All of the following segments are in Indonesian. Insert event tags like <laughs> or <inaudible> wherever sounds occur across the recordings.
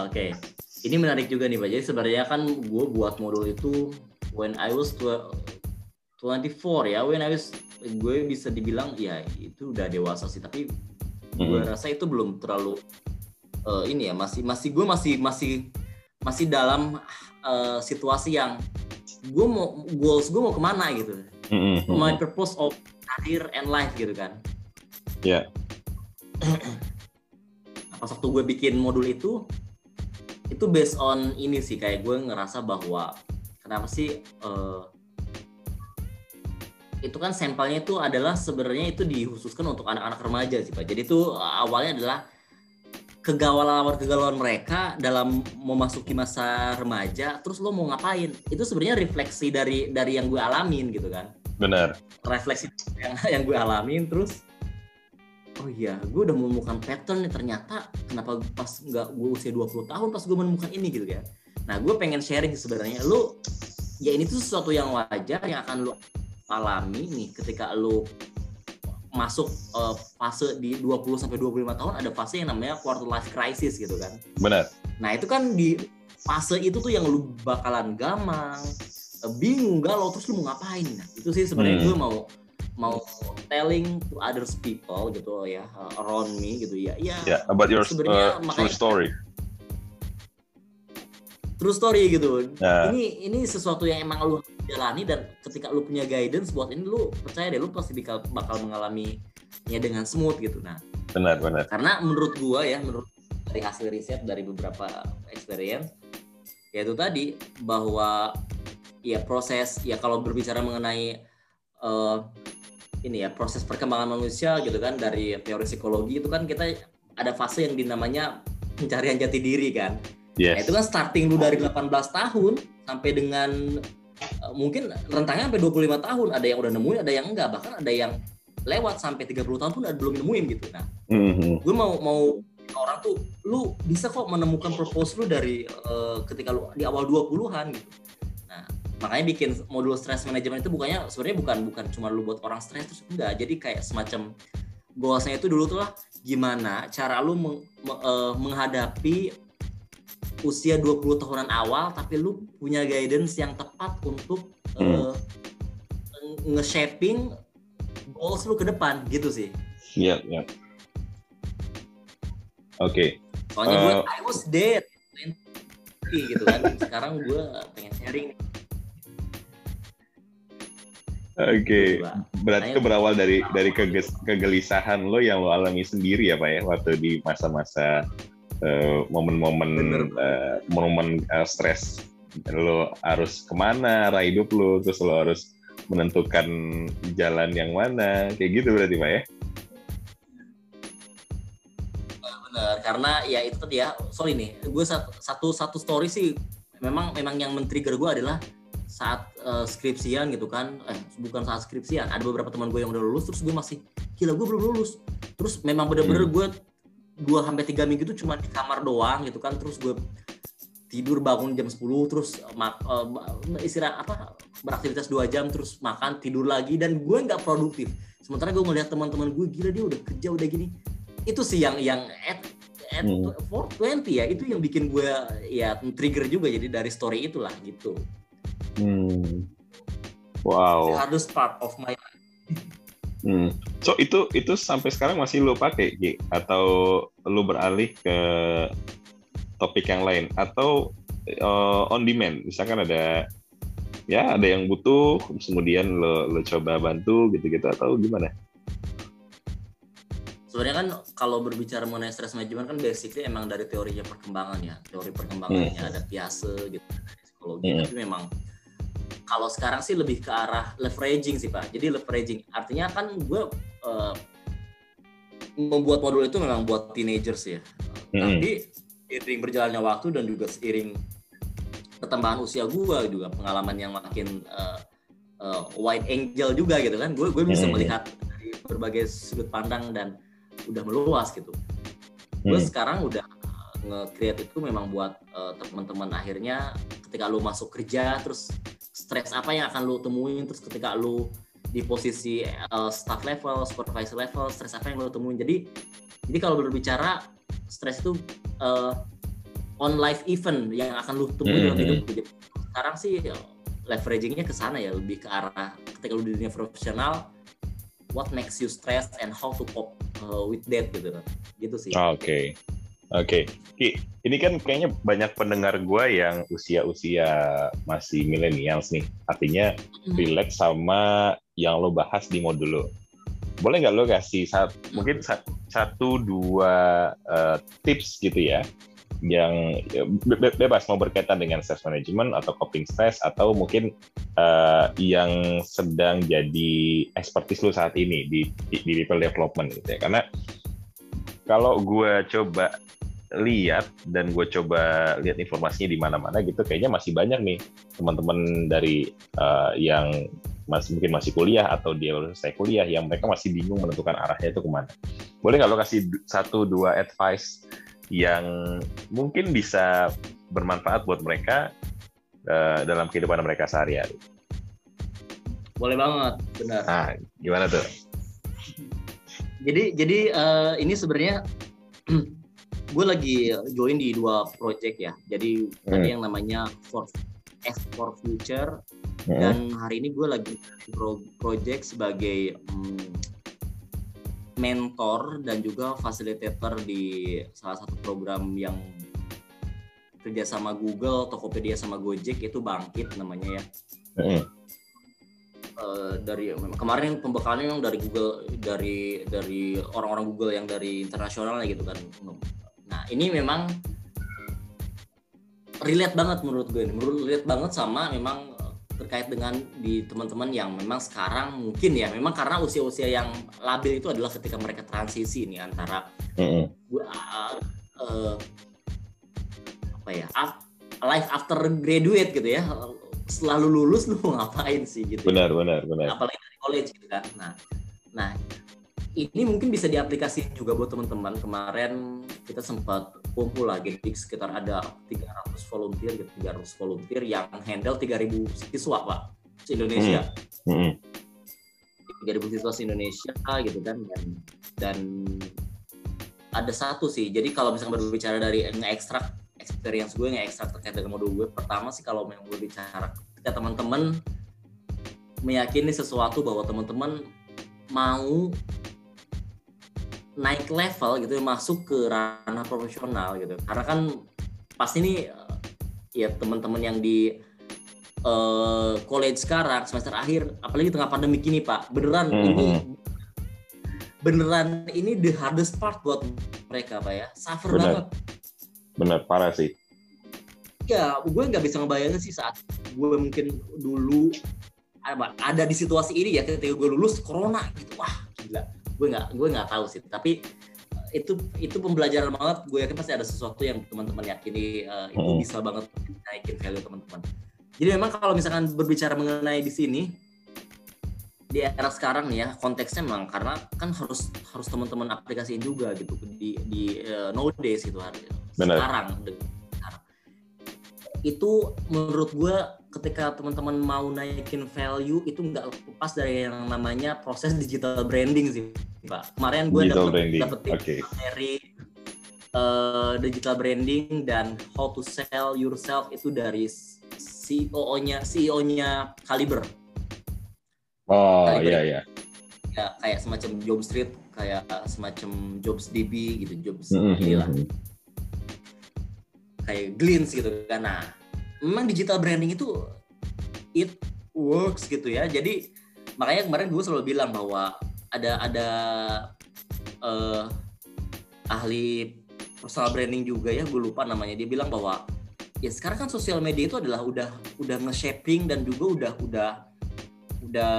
Oke, ini menarik juga nih Pak. Jadi sebenarnya kan gue buat modul itu when I was 24 ya, when I was gue bisa dibilang ya itu udah dewasa sih, tapi gue Mm-mm. rasa itu belum terlalu eh, ini ya masih masih gue masih masih masih dalam eh, situasi yang gue mau goals gue mau ke mana gitu, Mm-mm. my purpose of career and life gitu kan. Ya. Nah, <clears throat> pas waktu gue bikin modul itu itu based on ini sih kayak gue ngerasa bahwa kenapa sih eh, itu kan sampelnya itu adalah sebenarnya itu dikhususkan untuk anak-anak remaja sih pak. Jadi itu eh, awalnya adalah kegalauan kegalauan mereka dalam memasuki masa remaja terus lo mau ngapain? Itu sebenarnya refleksi dari dari yang gue alamin gitu kan. Benar. refleksi yang yang gue alamin terus oh iya gue udah menemukan pattern nih ternyata kenapa pas nggak gue usia 20 tahun pas gue menemukan ini gitu kan nah gue pengen sharing sebenarnya lu ya ini tuh sesuatu yang wajar yang akan lu alami nih ketika lu masuk eh, fase di 20 sampai 25 tahun ada fase yang namanya quarter life crisis gitu kan Benar. Nah itu kan di fase itu tuh yang lu bakalan gamang, eh, bingung galau terus lu mau ngapain? Nah itu sih sebenarnya Hmm. gue mau mau telling to others people gitu ya uh, around me gitu ya ya Ya, about your uh, true makanya- story. true story gitu. Ya. Ini ini sesuatu yang emang lu jalani dan ketika lu punya guidance buat ini lu percaya deh lu pasti bakal bakal mengalami ya dengan smooth gitu. Nah Benar, benar. karena menurut gua ya menurut dari hasil riset dari beberapa experience yaitu tadi bahwa ya proses ya kalau berbicara mengenai eh, ini ya proses perkembangan manusia gitu kan dari teori psikologi itu kan kita ada fase yang dinamanya pencarian jati diri kan Nah, Yes. itu kan starting lu dari 18 tahun sampai dengan eh, mungkin rentangnya sampai 25 tahun ada yang udah nemuin ada yang enggak bahkan ada yang lewat sampai 30 tahun pun ada belum nemuin gitu nah Mhm. gue mau mau orang tuh lu bisa kok menemukan purpose lu dari eh, ketika lu di awal 20-an gitu. Makanya bikin modul stress management itu bukannya sebenarnya bukan bukan cuma lu buat orang stres terus enggak. Jadi kayak semacam goalsnya itu dulu tuh lah gimana cara lu meng- me- eh, menghadapi usia 20 tahunan awal tapi lu punya guidance yang tepat untuk eh, nge-shaping goals lu ke depan gitu sih. Iya, iya. Oke. Soalnya gue Eh. I was dead gitu kan. Sekarang gue pengen sharing. Oke. Gitu, Pak. Berarti itu berawal dari dari keges- kegelisahan lo yang lo alami sendiri ya Pak ya waktu di masa-masa eh, momen-momen eh, momen eh, stres lo harus ke mana arah hidup lo terus lo harus menentukan jalan yang mana kayak gitu berarti Pak ya Bener, karena ya itu tadi ya, sorry nih, gue satu, satu satu story sih memang memang yang men-trigger gue adalah saat eh, skripsian gitu kan, eh bukan saat skripsian, ada beberapa teman gue yang udah lulus, terus gue masih, gila gue belum lulus, terus memang bener-bener Hmm. gue dua sampai tiga minggu itu cuma di kamar doang gitu kan, terus gue tidur bangun jam 10 terus mak, eh, istirahat apa beraktivitas dua jam terus makan tidur lagi dan gue nggak produktif sementara gue ngeliat teman-teman gue gila dia udah kerja udah gini itu sih yang yang at at Hmm. 420 ya itu yang bikin gue ya trigger juga jadi dari story itulah gitu hmm. the wow hardest part of my Hmm. so itu itu sampai sekarang masih lo pakai Gi? atau lo beralih ke topik yang lain? Atau eh, on demand? Misalkan ada ya ada yang butuh kemudian lo lo coba bantu gitu-gitu atau gimana? Sebenarnya kan kalau berbicara mengenai stress management kan basically emang dari teorinya perkembangan ya. Teori perkembangannya ada biasa gitu psikologi Hmm. tapi memang kalau sekarang sih lebih ke arah leveraging sih pak jadi leveraging artinya kan gue eh, membuat modul itu memang buat teenagers ya Hmm. tapi seiring berjalannya waktu dan juga seiring pertambahan usia gue juga pengalaman yang makin eh, eh, wide angel juga gitu kan gue gue bisa Hmm. melihat dari berbagai sudut pandang dan udah meluas gitu gue Hmm. sekarang udah uh, nge-create itu memang buat uh, teman-teman akhirnya ketika lu masuk kerja terus stres apa yang akan lu temuin terus ketika lu di posisi uh, staff level, supervisor level, stres apa yang lu temuin. Jadi jadi kalau berbicara stres itu uh, on live event yang akan lu temui Hmm, dalam hmm. hidup lu. Jadi, sekarang sih leveragingnya ke sana ya lebih ke arah ketika lu di dunia profesional what makes you stress and how to cope uh, with that gitu gitu sih Oke. Oke. Ki, ini kan kayaknya banyak pendengar gua yang usia-usia masih millennials nih. Artinya Hmm. relate sama yang lo bahas di modul lo. Boleh nggak lo kasih sat- mungkin sa- satu dua eh, tips gitu ya yang ya, be- be- bebas mau berkaitan dengan stress management atau coping stress atau mungkin eh, yang sedang jadi expertise lo saat ini di, di, di people development gitu ya karena kalau gue coba lihat dan gue coba lihat informasinya di mana-mana gitu kayaknya masih banyak nih teman-teman dari eh, yang masih mungkin masih kuliah atau dia selesai kuliah yang mereka masih bingung menentukan arahnya itu ke mana. Boleh nggak lo kasih satu dua advice yang mungkin bisa bermanfaat buat mereka eh, dalam kehidupan mereka sehari-hari? boleh banget benar Nah, gimana tuh? Jadi jadi eh, ini sebenarnya <clears throat> gue lagi join di dua project ya jadi tadi Hmm. yang namanya for F for Future Hmm. dan hari ini gue lagi pro project sebagai mm, mentor dan juga fasilitator di salah satu program yang kerja sama Google, Tokopedia sama Gojek itu bangkit namanya ya. Hmm. Eh, dari kemarin pembekalannya yang dari Google dari dari orang-orang Google yang dari internasional gitu kan. Nah ini memang relate banget menurut gue, ini. menurut relate banget sama memang eh, terkait dengan di teman-teman yang memang sekarang mungkin ya memang karena usia-usia yang labil itu adalah ketika mereka transisi nih antara Hmm. gue uh, uh, apa ya life after graduate gitu ya selalu lulus <laughs> lu mau ngapain sih gitu Benar, benar, benar. apalagi dari college gitu kan. Nah nah ini mungkin bisa diaplikasikan juga buat teman-teman. Kemarin kita sempat kumpul lagi di sekitar ada 300 volunteer gitu 300 volunteer yang handle 3000 siswa pak se Indonesia Hmm. 3000 siswa se Indonesia gitu kan dan dan ada satu sih. Jadi kalau misalnya berbicara dari nge-extract experience gue nge-extract terkait dengan modul gue pertama sih kalau memang berbicara ketika teman-teman meyakini sesuatu bahwa teman-teman mau naik level gitu masuk ke ranah profesional gitu karena kan pasti nih eh, ya teman-teman yang di eh, college sekarang semester akhir apalagi tengah pandemi gini pak beneran Mhm. ini beneran ini the hardest part buat mereka pak ya suffer Benar. banget Benar, parah sih. ya gue nggak bisa ngebayangin sih saat gue mungkin dulu apa, ada di situasi ini ya ketika gue lulus corona gitu. Wah gila. Gue nggak gue nggak tahu sih. Tapi eh, itu itu pembelajaran banget. Gue yakin pasti ada sesuatu yang teman-teman yakini eh, itu Hmm. bisa banget naikin value teman-teman. Jadi memang kalau misalkan berbicara mengenai di sini di era sekarang nih ya konteksnya memang karena kan harus harus teman-teman aplikasiin juga gitu di di eh, nowadays gitu hari Benar. sekarang itu menurut gue ketika teman-teman mau naikin value itu nggak lepas dari yang namanya proses digital branding sih pak kemarin gue dapet branding. dapet Oke. tips dari eh, digital branding dan how to sell yourself itu dari CEO-nya CEO-nya Caliber Oh, iya iya. ya kayak semacam job street kayak semacam jobs DB gitu jobs Hmm, inilah hmm, hmm. kayak Glints gitu kan nah memang digital branding itu it works gitu ya jadi makanya kemarin gue selalu bilang bahwa ada ada eh, ahli personal branding juga ya gue lupa namanya dia bilang bahwa ya sekarang kan sosial media itu adalah udah udah nge-shaping dan juga udah udah udah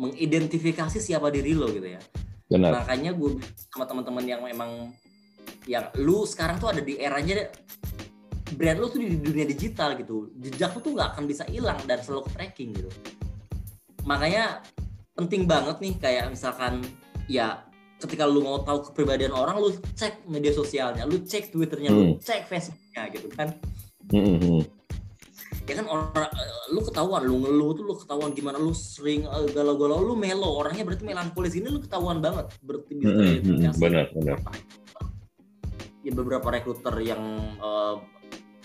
mengidentifikasi siapa diri lo gitu ya Benar. makanya gue sama teman-teman yang memang yang lu sekarang tuh ada di eranya brand lu tuh di dunia digital gitu jejak lu tuh nggak akan bisa hilang dan selalu tracking gitu makanya penting banget nih kayak misalkan ya ketika lu mau tahu kepribadian orang lu cek media sosialnya lu cek twitternya lu Hmm. cek facebooknya gitu kan Hmm, hmm, hmm. Ya kan orang eh, lu ketahuan lu ngeluh tuh lu ketahuan gimana lu sering eh, galau-galau lu melo orangnya berarti melankolis ini lu ketahuan banget berarti bisa Hmm, hmm. Benar, benar. ya beberapa rekruter yang uh,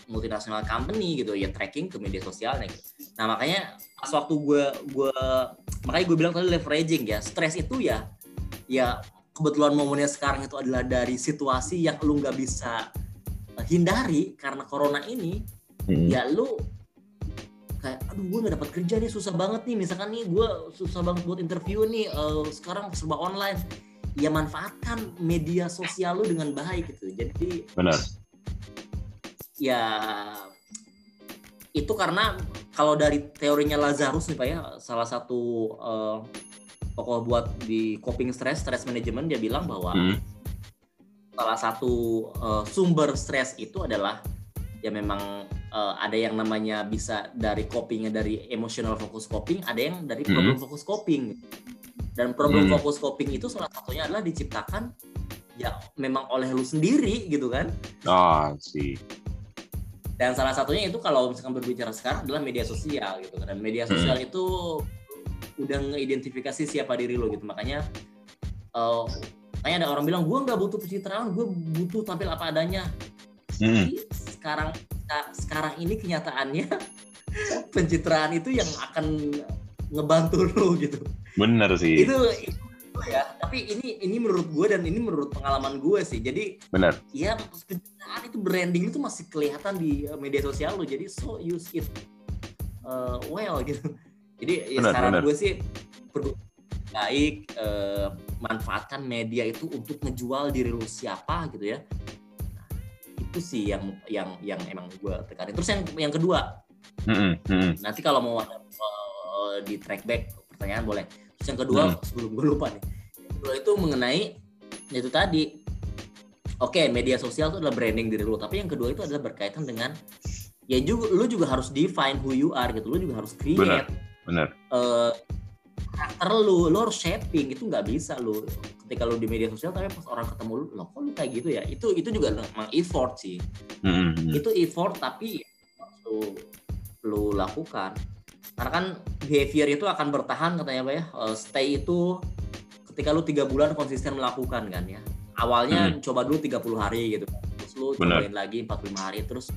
multinasional company gitu ya tracking ke media sosialnya gitu. Nah makanya pas waktu gue gue makanya gue bilang tadi leveraging ya stres itu ya ya kebetulan momennya sekarang itu adalah dari situasi yang lu nggak bisa hindari karena corona ini hmm. ya lu kayak aduh gue nggak dapat kerja nih susah banget nih. Misalkan nih gue susah banget buat interview nih uh, sekarang serba online. Ya manfaatkan media sosial lu dengan baik gitu. Jadi benar. Ya itu karena kalau dari teorinya Lazarus nih pak ya salah satu uh, tokoh buat di coping stress stress management dia bilang bahwa hmm. salah satu uh, sumber stres itu adalah ya memang uh, ada yang namanya bisa dari copingnya dari emotional focus coping ada yang dari hmm. problem hmm. focus coping dan problem hmm. focus coping itu salah satunya adalah diciptakan ya memang oleh lu sendiri gitu kan ah oh, sih dan salah satunya itu kalau misalkan berbicara sekarang adalah media sosial gitu kan. dan media hmm. sosial hmm. itu udah ngeidentifikasi siapa diri lo gitu makanya uh, makanya ada orang bilang gue nggak butuh pencitraan gue butuh tampil apa adanya hmm. Jadi sekarang sekarang ini kenyataannya <laughs> pencitraan itu yang akan ngebantu lo gitu. Bener sih. Itu, itu ya. Tapi ini ini menurut gue dan ini menurut pengalaman gue sih. Jadi benar ya pencitraan itu branding itu masih kelihatan di eh, media sosial lo jadi so use it uh, well gitu. Jadi ya benar, saran gue sih baik uh, manfaatkan media itu untuk ngejual diri lu siapa gitu ya. nah, itu sih yang yang yang emang gue tekanin terus yang yang kedua mm -hmm. nanti kalau mau uh, di track back pertanyaan boleh Terus yang kedua hmm. sebelum gue lupa nih. Yang kedua itu mengenai itu tadi. Oke, okay, media sosial itu adalah branding diri lu, tapi yang kedua itu adalah berkaitan dengan ya juga lu juga harus define who you are gitu. Lu juga harus create benar, benar. Uh, karakter lu, lu harus shaping itu nggak bisa lu ketika lu di media sosial tapi pas orang ketemu lu, lo kok lu kayak gitu ya? Itu itu juga memang effort sih. Mm -hmm. Itu effort tapi lu lu lakukan karena kan behavior itu akan bertahan katanya pak ya uh, stay itu ketika lu tiga bulan konsisten melakukan kan ya awalnya hmm. coba dulu 30 hari gitu terus lu Bener. cobain lagi 45 hari terus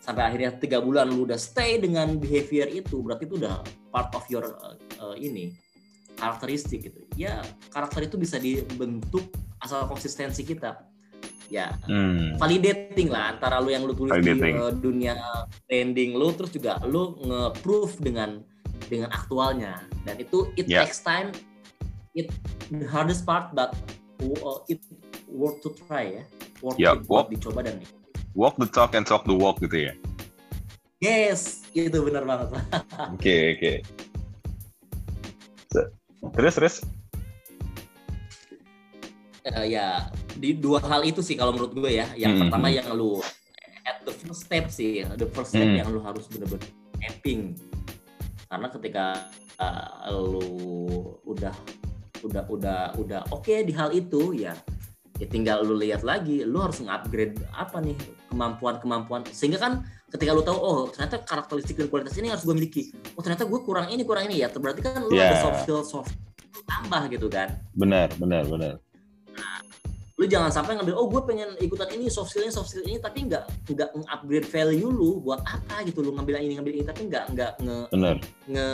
sampai akhirnya tiga bulan lu udah stay dengan behavior itu berarti itu udah part of your uh, uh, ini karakteristik gitu ya karakter itu bisa dibentuk asal konsistensi kita ya hmm. validating lah antara lu yang lu tulis validating. di uh, dunia trending lu terus juga lu nge-proof dengan dengan aktualnya dan itu it yeah. takes time it the hardest part but uh, it worth to try ya worth yeah, walk, dicoba dan walk the talk and talk the walk gitu ya yes itu benar banget <laughs> oke oke okay, okay. terus terus uh, ya di dua hal itu sih kalau menurut gue ya. Yang hmm. pertama yang lu at the first step sih, the first step hmm. yang lu harus bener-bener mapping. Karena ketika uh, lu udah udah udah udah oke okay di hal itu ya ya tinggal lu lihat lagi lu harus nge-upgrade apa nih kemampuan-kemampuan. Sehingga kan ketika lu tahu oh ternyata karakteristik dan kualitas ini harus gue miliki. Oh ternyata gue kurang ini kurang ini ya. Berarti kan lu yeah. ada soft skill soft tambah gitu kan. Benar benar benar. Lu jangan sampai ngambil oh gue pengen ikutan ini soft skillnya soft skill ini tapi nggak nggak upgrade value lu buat apa gitu. Lu ngambil ini ngambil ini tapi nggak nggak nge, Bener. nge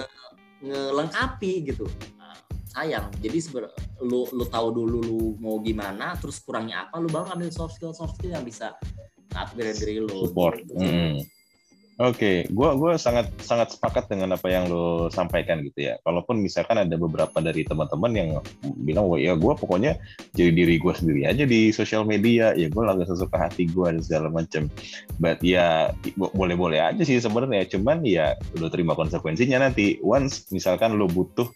ngelengkapi gitu. Nah, sayang. Jadi seber lu lu tahu dulu lu mau gimana terus kurangnya apa lu baru ambil soft skill soft skill yang bisa upgrade diri lu support gitu. mm. Oke, okay. gua gua sangat sangat sepakat dengan apa yang lo sampaikan gitu ya. Kalaupun misalkan ada beberapa dari teman-teman yang bilang, wah ya gue pokoknya jadi diri gue sendiri aja di sosial media, ya gue lagi sesuka hati gue dan segala macam. But ya boleh-boleh aja sih sebenarnya, cuman ya lo terima konsekuensinya nanti. Once misalkan lo butuh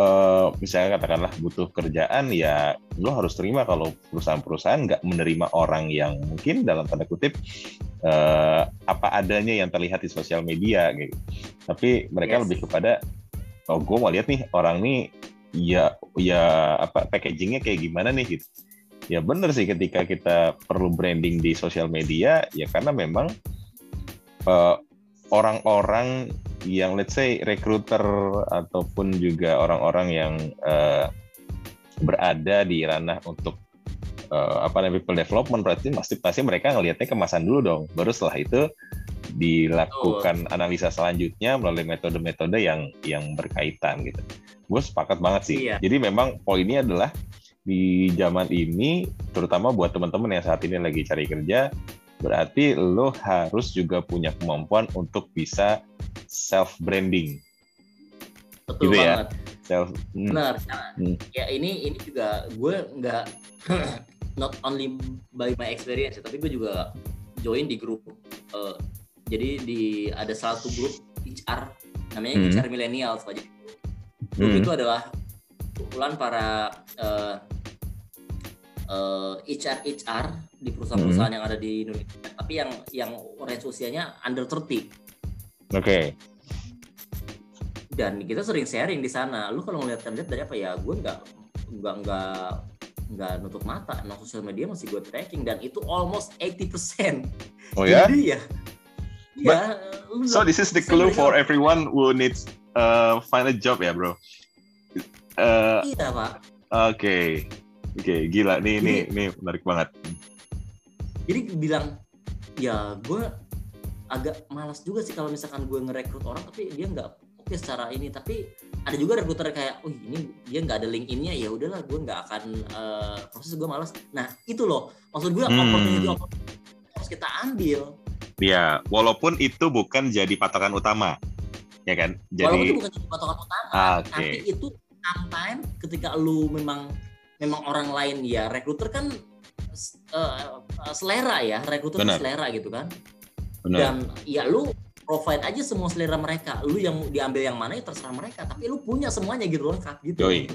uh, misalnya katakanlah butuh kerjaan ya lo harus terima kalau perusahaan-perusahaan nggak menerima orang yang mungkin dalam tanda kutip uh, apa adanya yang terlihat di sosial media gitu tapi mereka yes. lebih kepada oh gue mau lihat nih orang nih ya ya apa packagingnya kayak gimana nih gitu ya bener sih ketika kita perlu branding di sosial media ya karena memang uh, orang-orang yang let's say recruiter ataupun juga orang-orang yang uh, berada di ranah untuk uh, apa namanya people development berarti pasti pasti mereka ngelihatnya kemasan dulu dong baru setelah itu dilakukan oh. analisa selanjutnya melalui metode-metode yang yang berkaitan gitu gue sepakat banget sih iya. jadi memang poinnya adalah di zaman ini terutama buat teman-teman yang saat ini lagi cari kerja berarti lo harus juga punya kemampuan untuk bisa self branding betul gitu ya? banget ya? self hmm. benar hmm. ya ini ini juga gue nggak <clears throat> not only by my experience tapi gue juga join di grup uh, jadi di ada satu grup HR namanya hmm. HR millennials aja grup hmm. itu adalah kumpulan para uh, uh, HR HR di perusahaan-perusahaan hmm. yang ada di Indonesia tapi yang yang range usianya under 30 oke. Okay dan kita sering sharing di sana. Lu kalau ngeliat kandidat dari apa ya gue nggak nggak nggak nggak nutup mata. Nah sosial media masih gue tracking dan itu almost 80% oh ya? Jadi ya But, ya, so this is the clue for everyone who needs uh, find a job ya bro? Uh, iya pak. oke. Okay. oke okay, gila. Nih ini ini menarik banget. Jadi bilang ya gue agak malas juga sih kalau misalkan gue ngerekrut orang tapi dia nggak oke secara ini. Tapi ada juga rekruter kayak oh ini dia nggak ada link innya ya udahlah gue nggak akan uh, proses gue malas. Nah itu loh. Maksud gue hmm. opportunity harus kita ambil. Ya walaupun itu bukan jadi patokan utama ya kan? Jadi walaupun itu bukan jadi patokan utama ah, okay. tapi itu sometimes ketika lu memang memang orang lain ya rekruter kan uh, selera ya rekruter selera gitu kan Dan ya lu provide aja semua selera mereka. Lu yang diambil yang mana ya terserah mereka. Tapi lu punya semuanya gitu lengkap gitu. Yoi.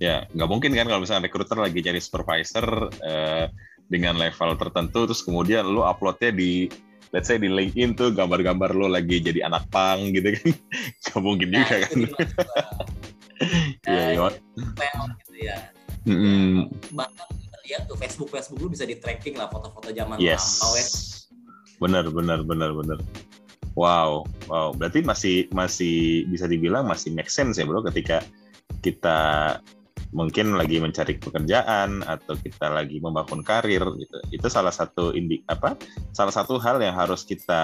Ya, nggak mungkin kan kalau misalnya recruiter lagi cari supervisor uh, dengan level tertentu, terus kemudian lu uploadnya di let's say di LinkedIn tuh gambar-gambar lu lagi jadi anak pang gitu kan. <laughs> Gak mungkin nah, juga kan. <laughs> Iya, iya. gitu ya. Mm -hmm. Bahkan lihat tuh Facebook Facebook lu bisa di tracking lah foto-foto zaman yes. lampau ya. Benar, benar, benar, benar. Wow, wow. Berarti masih masih bisa dibilang masih make sense ya bro ketika kita mungkin lagi mencari pekerjaan atau kita lagi membangun karir gitu. Itu salah satu indi apa? Salah satu hal yang harus kita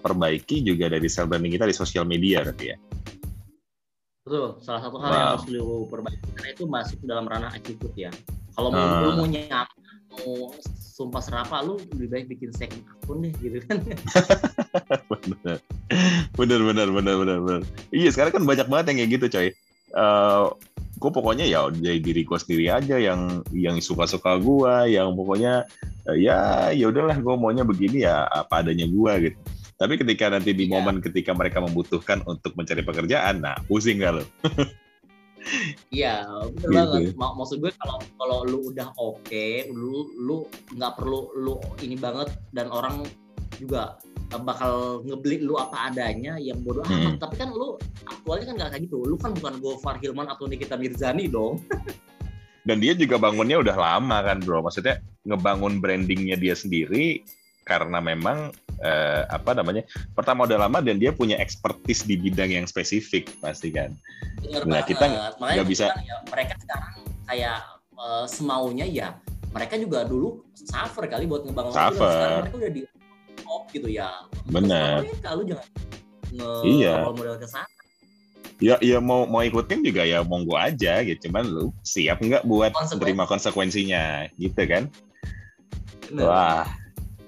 perbaiki juga dari self branding kita di sosial media berarti ya. Betul, salah satu hal wow. yang harus lu perbaiki karena itu masuk dalam ranah attitude ya. Kalau uh. mau, mau nyaman, mau sumpah serapa lu lebih baik bikin second akun deh gitu kan. <laughs> Bener. Bener bener bener bener bener. Iya sekarang kan banyak banget yang kayak gitu coy. Uh, eh, gue pokoknya ya jadi diri gue sendiri aja yang yang suka-suka gue yang pokoknya uh, ya ya udahlah gue maunya begini ya apa adanya gue gitu. Tapi ketika nanti di ya. momen ketika mereka membutuhkan untuk mencari pekerjaan nah pusing gak lo <laughs> Iya, betul gitu. banget. M maksud gue kalau kalau lu udah oke, okay, lu lu nggak perlu lu ini banget dan orang juga bakal ngebeli lu apa adanya yang bodoh hmm. amat. Tapi kan lu aktualnya kan nggak kayak gitu. Lu kan bukan Gofar Hilman atau Nikita Mirzani dong. <laughs> dan dia juga bangunnya udah lama kan, bro. Maksudnya ngebangun brandingnya dia sendiri karena memang eh, apa namanya pertama udah lama dan dia punya expertise di bidang yang spesifik pasti kan. Bener nah banget. kita nggak bisa. Ya, mereka sekarang kayak uh, semaunya ya. Mereka juga dulu suffer kali buat ngebangun suffer. Itu, sekarang mereka udah di top gitu ya. Benar. Kalau jangan nge iya. model ke sana. Ya, ya mau mau ikutin juga ya monggo aja gitu. Cuman lu siap nggak buat terima konsekuensinya gitu kan? Bener. Wah,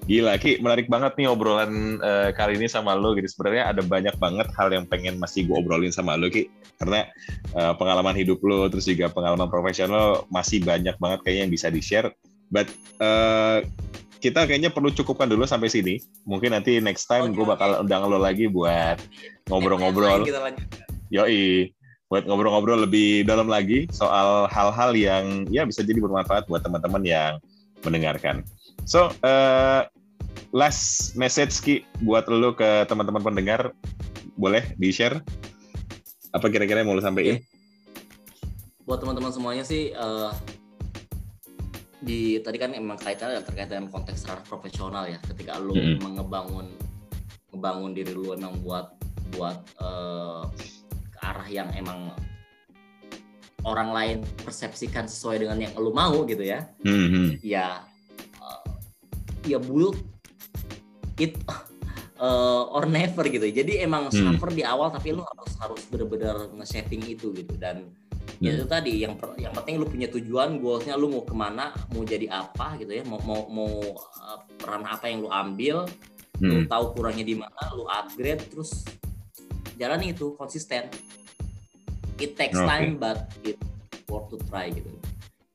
Gila Ki, menarik banget nih obrolan uh, kali ini sama lo gitu. Sebenarnya ada banyak banget hal yang pengen masih gue obrolin sama lo Ki. Karena uh, pengalaman hidup lo, terus juga pengalaman profesional masih banyak banget kayaknya yang bisa di-share. But uh, kita kayaknya perlu cukupkan dulu sampai sini. Mungkin nanti next time gue bakal undang lo lagi buat ngobrol-ngobrol. Yoi, buat ngobrol-ngobrol lebih dalam lagi soal hal-hal yang ya bisa jadi bermanfaat buat teman-teman yang mendengarkan. So, uh, last message Ki buat lo ke teman-teman pendengar boleh di-share apa kira-kira yang mau lo sampaikan? Buat teman-teman semuanya sih uh, di tadi kan emang kaitannya terkait dengan konteks secara profesional ya ketika lo mm -hmm. ngebangun ngebangun diri lo emang buat buat uh, ke arah yang emang orang lain persepsikan sesuai dengan yang lu mau gitu ya Hmm, hmm. ya uh, ya build it uh, or never gitu jadi emang Hmm. suffer di awal tapi lu harus harus bener-bener nge-shaping itu gitu dan ya Hmm. itu tadi yang per- yang penting lu punya tujuan goalsnya lu mau ke mana mau jadi apa gitu ya mau mau mau uh, peran apa yang lu ambil lu Hmm. tahu kurangnya di mana lu upgrade terus jalan itu konsisten it takes Oke. time but it worth to try gitu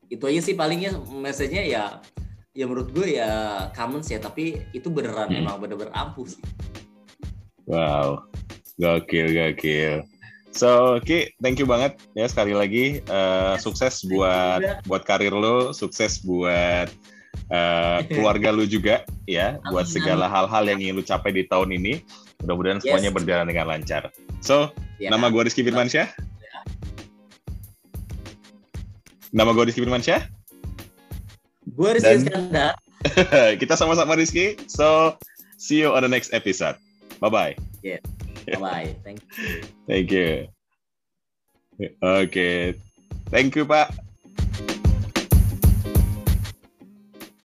itu aja sih palingnya message-nya ya ya menurut gue ya common sih ya, tapi itu beneran Hmm. emang bener-bener ampuh sih Wow, gokil, gokil. So, Ki, thank you banget ya sekali lagi. Eh, sukses buat buat karir lo, sukses buat eh, <laughs> keluarga lu juga ya, buat Amin, segala hal-hal yang ingin lu capai di tahun ini. Mudah-mudahan Yes. semuanya berjalan dengan lancar. So, ya. nama gue Rizky Firmansyah. Nama gue Rizky Firmansyah. Gue Rizky Dan- Iskandar <laughs> Kita sama-sama Rizky. So, see you on the next episode. Bye-bye. bye bye thank you Thank you. Oke. Thank you, Pak.